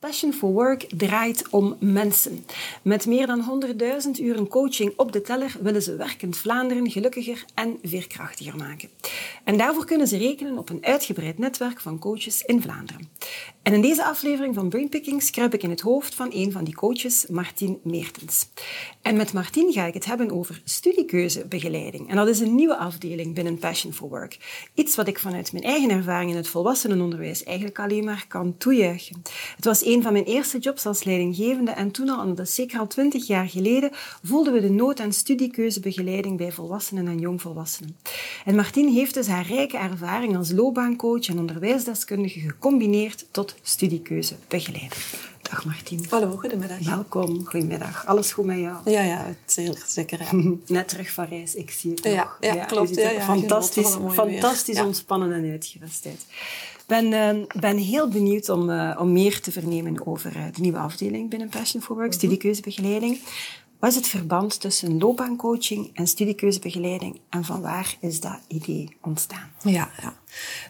Passion for Work draait om mensen. Met meer dan 100.000 uren coaching op de teller willen ze werkend Vlaanderen gelukkiger en veerkrachtiger maken. En daarvoor kunnen ze rekenen op een uitgebreid netwerk van coaches in Vlaanderen. En in deze aflevering van Brainpickings kruip ik in het hoofd van een van die coaches, Martien Meertens. En met Martien ga ik het hebben over studiekeuzebegeleiding. En dat is een nieuwe afdeling binnen Passion for Work. Iets wat ik vanuit mijn eigen ervaring in het volwassenenonderwijs eigenlijk alleen maar kan toejuichen. Het was een van mijn eerste jobs als leidinggevende en toen al, dat zeker al twintig jaar geleden, voelden we de nood aan studiekeuzebegeleiding bij volwassenen en jongvolwassenen. En Martien heeft dus haar rijke ervaring als loopbaancoach en onderwijsdeskundige gecombineerd tot studiekeuzebegeleiding. Dag Martien. Hallo, goedemiddag. Welkom, goedemiddag. Alles goed met jou? Ja, ja, zeker. zeker ja. Net terug van reis, ik zie het ja, ja, ja, klopt. Ja, ja, fantastisch fantastisch ontspannen en uitgerust uit. Ik ben, uh, ben heel benieuwd om, uh, om meer te vernemen over uh, de nieuwe afdeling binnen Passion for Work, mm -hmm. studiekeuzebegeleiding. Wat is het verband tussen loopbaancoaching en studiekeuzebegeleiding en van waar is dat idee ontstaan? Ja, ja.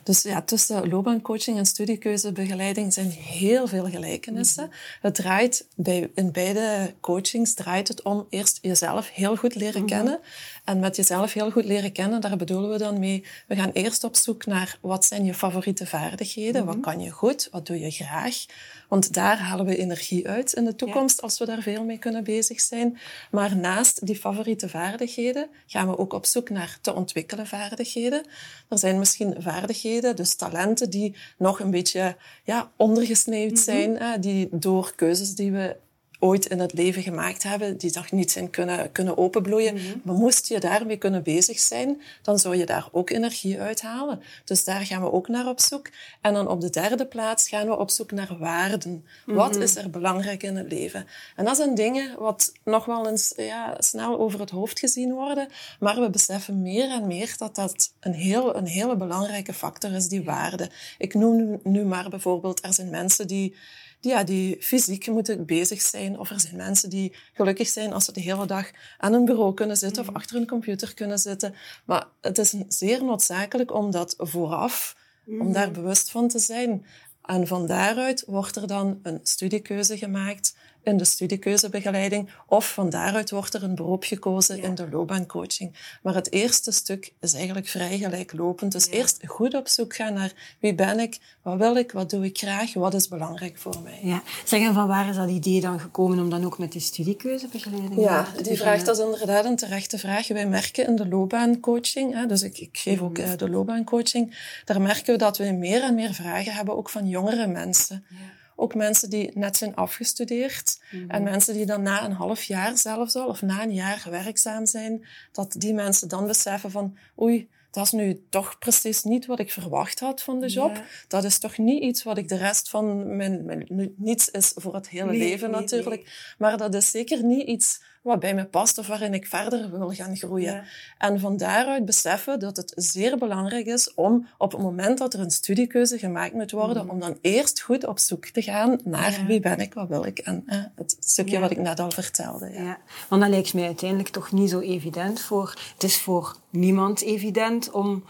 Dus ja, tussen loopbaancoaching en studiekeuzebegeleiding zijn heel veel gelijkenissen. Mm -hmm. Het draait bij, in beide coachings draait het om eerst jezelf heel goed leren mm -hmm. kennen. En met jezelf heel goed leren kennen, daar bedoelen we dan mee. We gaan eerst op zoek naar wat zijn je favoriete vaardigheden? Wat kan je goed? Wat doe je graag? Want daar halen we energie uit in de toekomst ja. als we daar veel mee kunnen bezig zijn. Maar naast die favoriete vaardigheden gaan we ook op zoek naar te ontwikkelen vaardigheden. Er zijn misschien vaardigheden, dus talenten die nog een beetje ja, ondergesneeuwd mm -hmm. zijn, die door keuzes die we ooit in het leven gemaakt hebben, die toch niet zijn kunnen, kunnen openbloeien. Mm -hmm. Maar moest je daarmee kunnen bezig zijn, dan zou je daar ook energie uithalen. Dus daar gaan we ook naar op zoek. En dan op de derde plaats gaan we op zoek naar waarden. Mm -hmm. Wat is er belangrijk in het leven? En dat zijn dingen wat nog wel eens ja, snel over het hoofd gezien worden, maar we beseffen meer en meer dat dat een, heel, een hele belangrijke factor is, die waarde. Ik noem nu maar bijvoorbeeld, er zijn mensen die, ja, die fysiek moeten bezig zijn. Of er zijn mensen die gelukkig zijn als ze de hele dag aan een bureau kunnen zitten mm. of achter een computer kunnen zitten. Maar het is zeer noodzakelijk om dat vooraf, mm. om daar bewust van te zijn. En van daaruit wordt er dan een studiekeuze gemaakt in de studiekeuzebegeleiding. Of van daaruit wordt er een beroep gekozen ja. in de loopbaancoaching. Maar het eerste stuk is eigenlijk vrij gelijklopend. Dus ja. eerst goed op zoek gaan naar wie ben ik, wat wil ik, wat doe ik graag, wat is belangrijk voor mij. Ja. Zeg, en van waar is dat idee dan gekomen om dan ook met die studiekeuzebegeleiding Ja, die vraag dat is inderdaad een terechte vraag. Wij merken in de loopbaancoaching, hè, dus ik, ik geef ook uh, de loopbaancoaching, daar merken we dat we meer en meer vragen hebben, ook van jongere mensen. Ja. Ook mensen die net zijn afgestudeerd. Mm -hmm. En mensen die dan na een half jaar zelfs al, of na een jaar werkzaam zijn, dat die mensen dan beseffen van, oei, dat is nu toch precies niet wat ik verwacht had van de job. Ja. Dat is toch niet iets wat ik de rest van mijn, mijn niets is voor het hele nee, leven nee, natuurlijk. Nee. Maar dat is zeker niet iets wat bij me past of waarin ik verder wil gaan groeien. Ja. En van daaruit beseffen dat het zeer belangrijk is om op het moment dat er een studiekeuze gemaakt moet worden, mm. om dan eerst goed op zoek te gaan naar ja. wie ben ik, wat wil ik. En eh, het stukje ja. wat ik net al vertelde. Ja. Want dat lijkt mij uiteindelijk toch niet zo evident voor... Het is voor niemand evident om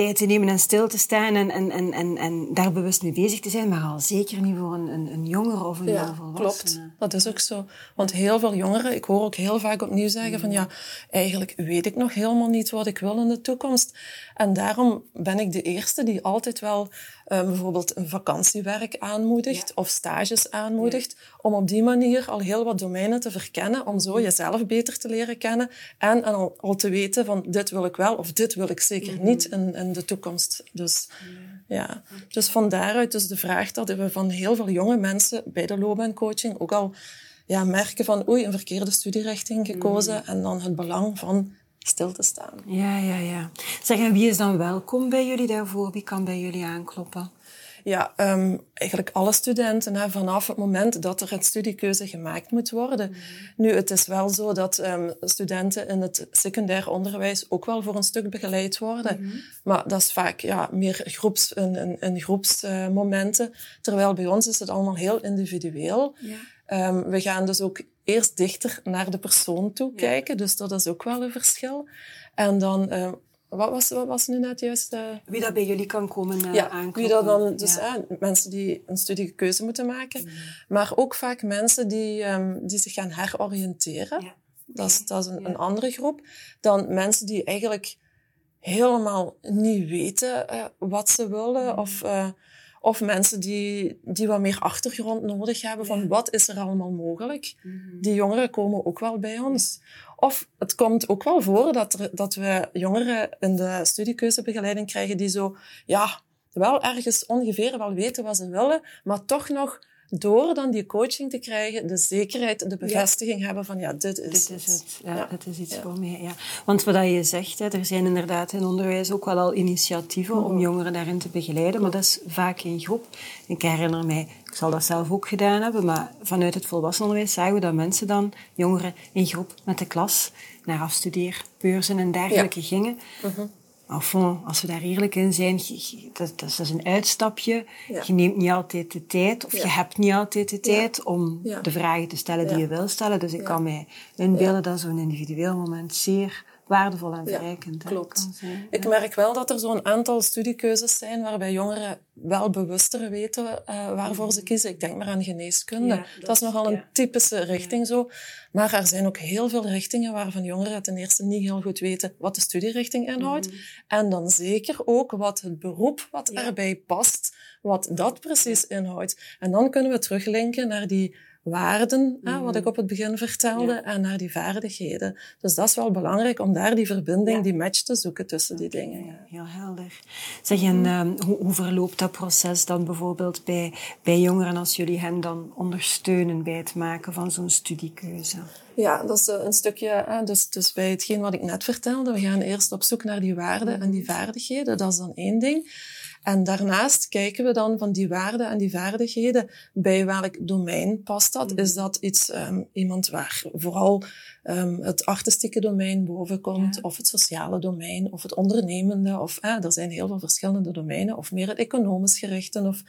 tijd te nemen en stil te staan en, en, en, en, en daar bewust mee bezig te zijn, maar al zeker niet voor een, een, een jongere of een ja. Klopt, dat is ook zo. Want heel veel jongeren, ik hoor ook heel vaak opnieuw zeggen van ja, eigenlijk weet ik nog helemaal niet wat ik wil in de toekomst. En daarom ben ik de eerste die altijd wel uh, bijvoorbeeld een vakantiewerk aanmoedigt ja. of stages aanmoedigt, ja. om op die manier al heel wat domeinen te verkennen, om zo jezelf beter te leren kennen en, al, al, te weten van dit wil ik wel of dit wil ik zeker mm-hmm. niet in, in, de toekomst. Dus, ja. dus van daaruit dus de vraag dat we van heel veel jonge mensen bij de loopbaancoaching ook al ja, merken van oei, een verkeerde studierichting gekozen mm. en dan het belang van stil te staan. Ja, ja, ja. Zeg, en wie is dan welkom bij jullie daarvoor? Wie kan bij jullie aankloppen? Ja, ehm, eigenlijk alle studenten hè, vanaf het moment dat er een studiekeuze gemaakt moet worden. Nu, het is wel zo dat um, studenten in het secundair onderwijs ook wel voor een stuk begeleid worden. Mhm. Maar dat is vaak ja, meer groeps, in, in, in groepsmomenten. terwijl bij ons is het allemaal heel individueel. Ja. Um, we gaan dus ook eerst dichter naar de persoon toe kijken. Dus dat is ook wel een verschil. En dan wat was, wat was nu net juist? Uh... Wie dat bij jullie kan komen uh, ja, Wie dat dan, dus ja. mensen die een studiekeuze moeten maken. Mm. Maar ook vaak mensen die, um, die zich gaan heroriënteren. Ja. Dat is, dat is een, een, andere groep. Dan mensen die eigenlijk helemaal niet weten uh, wat ze willen. Mm. Of, of mensen die, die wat meer achtergrond nodig hebben van wat is er allemaal mogelijk. Mm. Die jongeren komen ook wel bij ons. Of het komt ook wel voor dat, er, dat we jongeren in de studiekeuzebegeleiding krijgen die zo, ja, wel ergens ongeveer wel weten wat ze willen, maar toch nog door dan die coaching te krijgen, de zekerheid, de bevestiging hebben van ja, dit is, dit is het. Ja, het is iets voor mij. Ja. Want wat je zegt, hè, er zijn inderdaad in onderwijs ook wel al initiatieven om jongeren daarin te begeleiden, maar dat is vaak in groep. Ik herinner mij, ik zal dat zelf ook gedaan hebben, maar vanuit het volwassenenonderwijs zagen we dat mensen dan, jongeren in groep met de klas, naar afstudeerbeurzen en dergelijke gingen. Mhm. Enfin, als we daar eerlijk in zijn, dat, dat is een uitstapje. Je neemt niet altijd de tijd, of je hebt niet altijd de tijd om de vragen te stellen die je wil stellen. Dus ik kan mij inbeelden dat zo'n individueel moment zeer waardevol en verrijkend ja, klopt. Ik merk wel dat er zo'n aantal studiekeuzes zijn waarbij jongeren wel bewuster weten uh, waarvoor ze mhm. kiezen. Ik denk maar aan geneeskunde. dat, is nogal een typische richting zo. Maar er zijn ook heel veel richtingen waarvan jongeren ten eerste niet heel goed weten wat de studierichting inhoudt. Mhm. En dan zeker ook wat het beroep wat erbij past, wat dat precies inhoudt. En dan kunnen we teruglinken naar die waarden, hè, wat ik mhm. op het begin vertelde, en naar die vaardigheden. Dus dat is wel belangrijk om daar die verbinding, die match te zoeken tussen die dingen. Ja. Heel helder. Zeg, en uh, hoe, hoe, verloopt dat proces dan bijvoorbeeld bij, bij jongeren als jullie hen dan ondersteunen bij het maken van zo'n studiekeuze? Ja, dat is eh, een stukje, dus, dus bij hetgeen wat ik net vertelde, we gaan eerst op zoek naar die waarden en die mhm. vaardigheden, dat is dan één ding. En daarnaast kijken we dan van die waarden en die vaardigheden, bij welk domein past dat? Is dat iets, um, iemand waar vooral um, het artistieke domein boven komt, of het sociale domein, of het ondernemende, of eh, er zijn heel veel verschillende domeinen, of meer het economisch gerichte, of...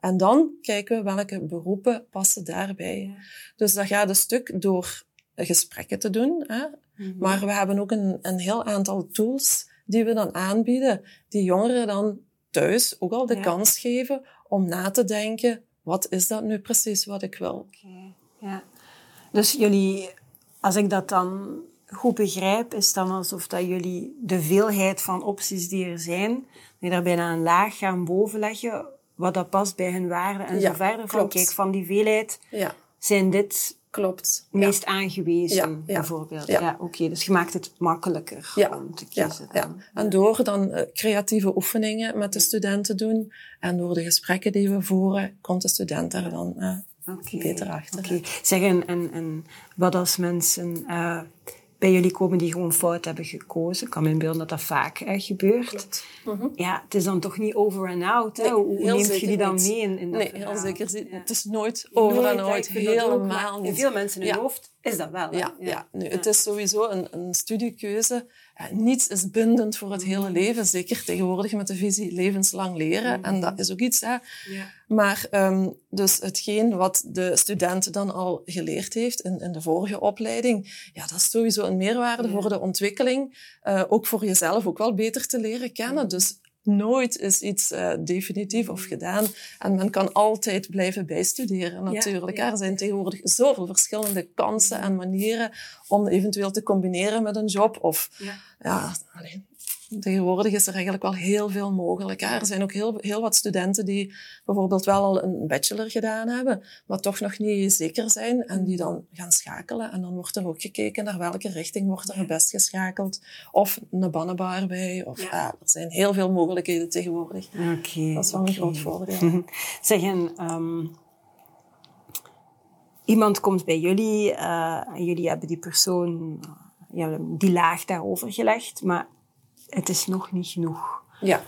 En dan kijken we welke beroepen passen daarbij. Dus dat gaat een stuk door gesprekken te doen. Hè? Mhm. Maar we hebben ook een, een heel aantal tools die we dan aanbieden, die jongeren dan thuis ook al de kans geven om na te denken, wat is dat nu precies wat ik wil? Okay. Ja. Dus jullie, als ik dat dan goed begrijp, is dan alsof dat jullie de veelheid van opties die er zijn, die daar bijna een laag gaan bovenleggen, wat dat past bij hun waarden en zo verder. Van, kijk, van die veelheid ja. zijn dit Klopt. Meest aangewezen, bijvoorbeeld. Ja, oké. Dus je maakt het makkelijker om te kiezen. Ja, En door dan uh, creatieve oefeningen met de studenten doen en door de gesprekken die we voeren, komt de student er dan uh, beter achter. Oké. Zeg, en, en, en wat als mensen... Uh, bij jullie komen die gewoon fout hebben gekozen. Ik kan me inbeelden dat dat vaak hè, gebeurt. Mhm. Ja, het is dan toch niet over en out. Hè? Hoe neemt je die dan mee in, in dat Nee, heel zeker. Het is nooit over en out. Helemaal niet. Veel mensen in hun hoofd is dat wel. Ja, ja. Nu, het is sowieso een, een studiekeuze. niets is bindend voor het hele mhm. leven. Zeker tegenwoordig met de visie levenslang leren. En dat is ook iets. Hè. Maar um, dus hetgeen wat de student dan al geleerd heeft in, in de vorige opleiding, ja, dat is sowieso een meerwaarde voor de ontwikkeling. Uh, ook voor jezelf ook wel beter te leren kennen. Dus nooit is iets uh, definitief of gedaan. En men kan altijd blijven bijstuderen natuurlijk. Er zijn tegenwoordig zoveel verschillende kansen en manieren om eventueel te combineren met een job. Of ja, ja alleen, Tegenwoordig is er eigenlijk wel heel veel mogelijk. Er zijn ook heel, heel wat studenten die bijvoorbeeld wel al een bachelor gedaan hebben, maar toch nog niet zeker zijn en die dan gaan schakelen. En dan wordt er ook gekeken naar welke richting wordt er het best geschakeld. Of een bannenbar bij. Of, ja. er zijn heel veel mogelijkheden tegenwoordig. Okay, dat is wel een groot voordeel. Zeggen, um, iemand komt bij jullie uh, en jullie hebben die persoon ja, die laag daarover gelegd, maar het is nog niet genoeg. Ja.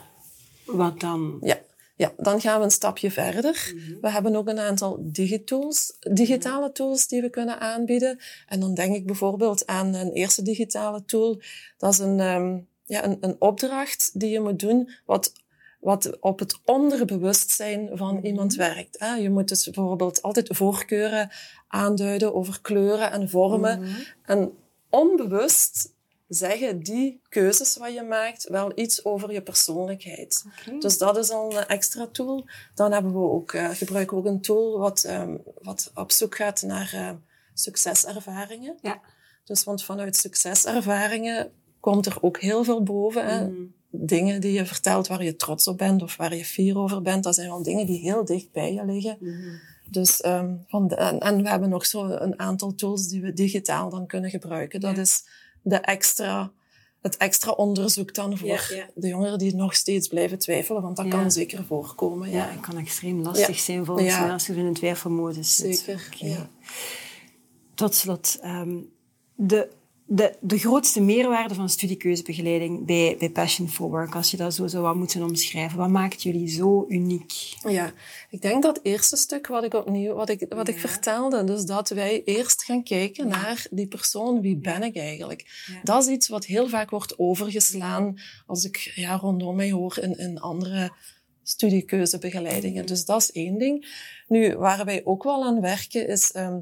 Wat dan? Ja. Ja, dan gaan we een stapje verder. Mhm. We hebben ook een aantal digitools, digitale tools die we kunnen aanbieden. En dan denk ik bijvoorbeeld aan een eerste digitale tool. Dat is een, ehm, ja, een, een opdracht die je moet doen, wat wat op het onderbewustzijn van Mhm. iemand werkt. Hè. Je moet dus bijvoorbeeld altijd voorkeuren aanduiden over kleuren en vormen. Mhm. En onbewust zeggen die keuzes wat je maakt wel iets over je persoonlijkheid. Dus dat is al een extra tool. Dan hebben we ook, eh, gebruiken we ook een tool wat, ehm, wat op zoek gaat naar eh, succeservaringen. Ja. Dus want vanuit succeservaringen komt er ook heel veel boven. Hè? Mhm. Dingen die je vertelt waar je trots op bent of waar je fier over bent, dat zijn wel dingen die heel dicht bij je liggen. Mhm. Dus, ehm, van de, en, en we hebben nog zo een aantal tools die we digitaal dan kunnen gebruiken. Dat Ja. is de extra, het extra onderzoek dan voor Ja, ja. de jongeren die nog steeds blijven twijfelen, want dat Ja. kan zeker voorkomen. Ja, het kan extreem lastig zijn volgens mij als je in een twijfelmodus zit. zeker. Tot slot, ehm, de, de, de grootste meerwaarde van studiekeuzebegeleiding bij, bij Passion for Work, als je dat zo zou wat moeten omschrijven, wat maakt jullie zo uniek? Ja, ik denk dat eerste stuk wat ik opnieuw, wat ik, wat ik vertelde, dus dat wij eerst gaan kijken naar die persoon, wie ben ik eigenlijk? Ja. Dat is iets wat heel vaak wordt overgeslaan als ik ja, rondom mij hoor in, in andere studiekeuzebegeleidingen. Dus dat is één ding. Nu, waar wij ook wel aan werken, is ehm,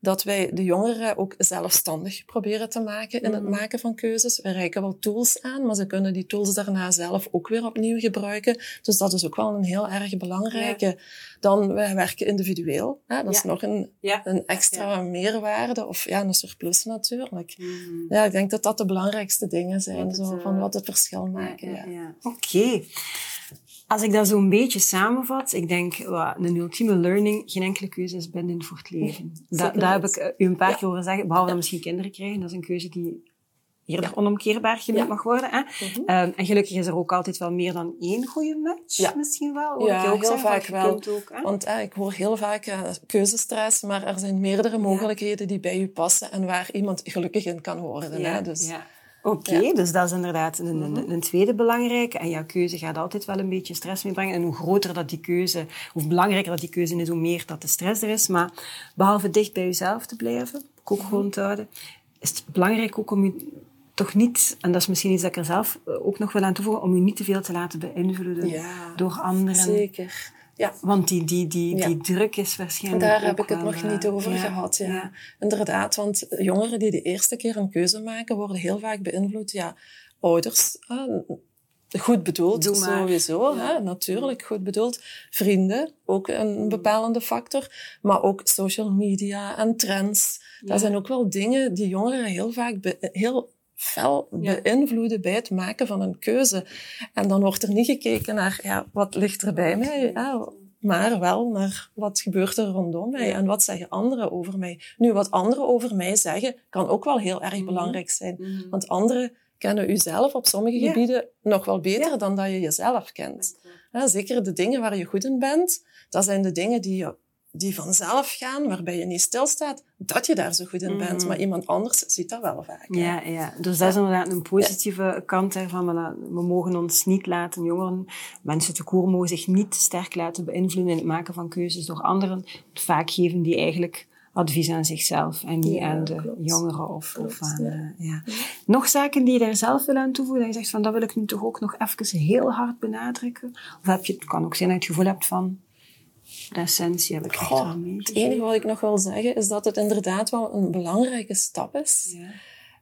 dat wij de jongeren ook zelfstandig proberen te maken in het Mhm. maken van keuzes. We reiken wel tools aan, maar ze kunnen die tools daarna zelf ook weer opnieuw gebruiken. Dus dat is ook wel een heel erg belangrijke. Dan, wij werken individueel. Hè? Dat is nog een, Ja. een extra meerwaarde, of ja, een surplus natuurlijk. Ja, ik denk dat dat de belangrijkste dingen zijn, het, zo, eh, van wat het verschil maken. Ja, ja. Als ik dat zo'n beetje samenvat, ik denk, een ultieme learning, geen enkele keuze is bindend voor het leven. Dat, zeker dat heb ik eh, u een paar keer horen zeggen, behalve dan misschien kinderen krijgen. Dat is een keuze die eerder Ja. onomkeerbaar genoemd Ja. mag worden. Hè? Mhm. Ehm, en gelukkig is er ook altijd wel meer dan één goede match, Ja. misschien wel. hoor Ja, ik ook heel zeggen, vaak wel. Ook, hè? Want eh, ik hoor heel vaak eh, keuzestress, maar er zijn meerdere mogelijkheden die bij u passen en waar iemand gelukkig in kan worden. Hè? Dus, ja. Oké, dus dat is inderdaad een, een, Mhm. een tweede belangrijke. En jouw keuze gaat altijd wel een beetje stress meebrengen. En hoe groter dat die keuze, hoe belangrijker dat die keuze is, hoe meer dat de stress er is. Maar behalve dicht bij jezelf te blijven, ook Mhm. gewoon te houden, is het belangrijk ook om je toch niet, en dat is misschien iets dat ik er zelf eh, ook nog wil aan toevoegen, om je niet te veel te laten beïnvloeden Ja, door anderen. Zeker. Ja, Want die, die, die, Ja. die druk is waarschijnlijk daar heb ik het nog eh, niet over gehad. Ja. Inderdaad, want jongeren die de eerste keer een keuze maken, worden heel vaak beïnvloed. Ja, ouders, eh, goed bedoeld sowieso, hè, natuurlijk goed bedoeld. Vrienden, ook een bepalende factor. Maar ook social media en trends. Dat zijn ook wel dingen die jongeren heel vaak heel fel beïnvloeden bij het maken van een keuze. En dan wordt er niet gekeken naar, ja, wat ligt er bij mij? Ja, maar wel naar wat gebeurt er rondom mij en wat zeggen anderen over mij. Nu, wat anderen over mij zeggen, kan ook wel heel erg Mhm. belangrijk zijn. Mhm. Want anderen kennen u zelf op sommige Ja. gebieden nog wel beter Ja. dan dat je jezelf kent. Ja, zeker de dingen waar je goed in bent, dat zijn de dingen die, je, die vanzelf gaan, waarbij je niet stilstaat dat je daar zo goed in bent. Mhm. Maar iemand anders ziet dat wel vaak. hè. Ja, ja, dus dat is inderdaad een positieve kant daarvan. Maar we mogen ons niet laten, jongeren, mensen te koer mogen zich niet sterk laten beïnvloeden in het maken van keuzes door anderen. Vaak geven die eigenlijk advies aan zichzelf en niet Ja, aan de klopt. jongeren of, of Klopt, aan... ja. eh, ja. Nog zaken die je daar zelf wil aan toevoegen? Dat je zegt van, dat wil ik nu toch ook nog even heel hard benadrukken? Of heb je, het kan ook zijn dat je het gevoel hebt van, de essentie heb ik Goh. Het enige wat ik nog wil zeggen is dat het inderdaad wel een belangrijke stap is. Ja.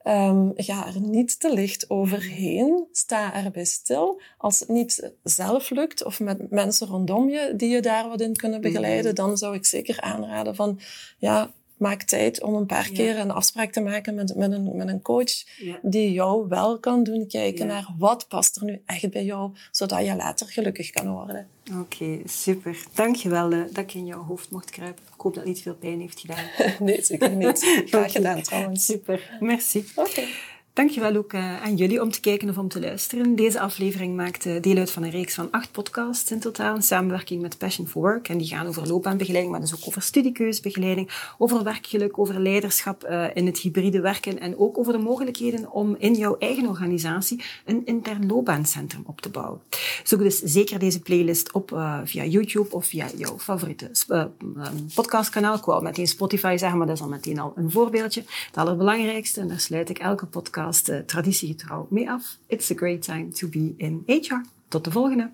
Ehm, ga er niet te licht overheen. Sta erbij stil. Als het niet zelf lukt of met mensen rondom je die je daar wat in kunnen begeleiden, dan zou ik zeker aanraden van ja, maak tijd om een paar Ja. keer een afspraak te maken met, met, een, met een coach Ja. die jou wel kan doen kijken Ja. naar wat past er nu echt bij jou, zodat je later gelukkig kan worden. Oké, super. Dankjewel eh, dat ik in jouw hoofd mocht kruipen. Ik hoop dat het niet veel pijn heeft gedaan. nee, zeker niet. Graag gedaan trouwens. Super, merci. Oké. Dankjewel ook aan jullie om te kijken of om te luisteren. Deze aflevering maakt deel uit van een reeks van acht podcasts in totaal. In samenwerking met Passion for Work. En die gaan over loopbaanbegeleiding, maar dus ook over studiekeusbegeleiding, over werkgeluk, over leiderschap uh, in het hybride werken en ook over de mogelijkheden om in jouw eigen organisatie een intern loopbaancentrum op te bouwen. Zoek dus zeker deze playlist op uh, via YouTube of via jouw favoriete podcastkanaal. Ik wou meteen Spotify zeggen, maar dat is al meteen al een voorbeeldje. Het allerbelangrijkste, en daar sluit ik elke podcast podcast traditiegetrouw mee af. It's a great time to be in HR. Tot de volgende!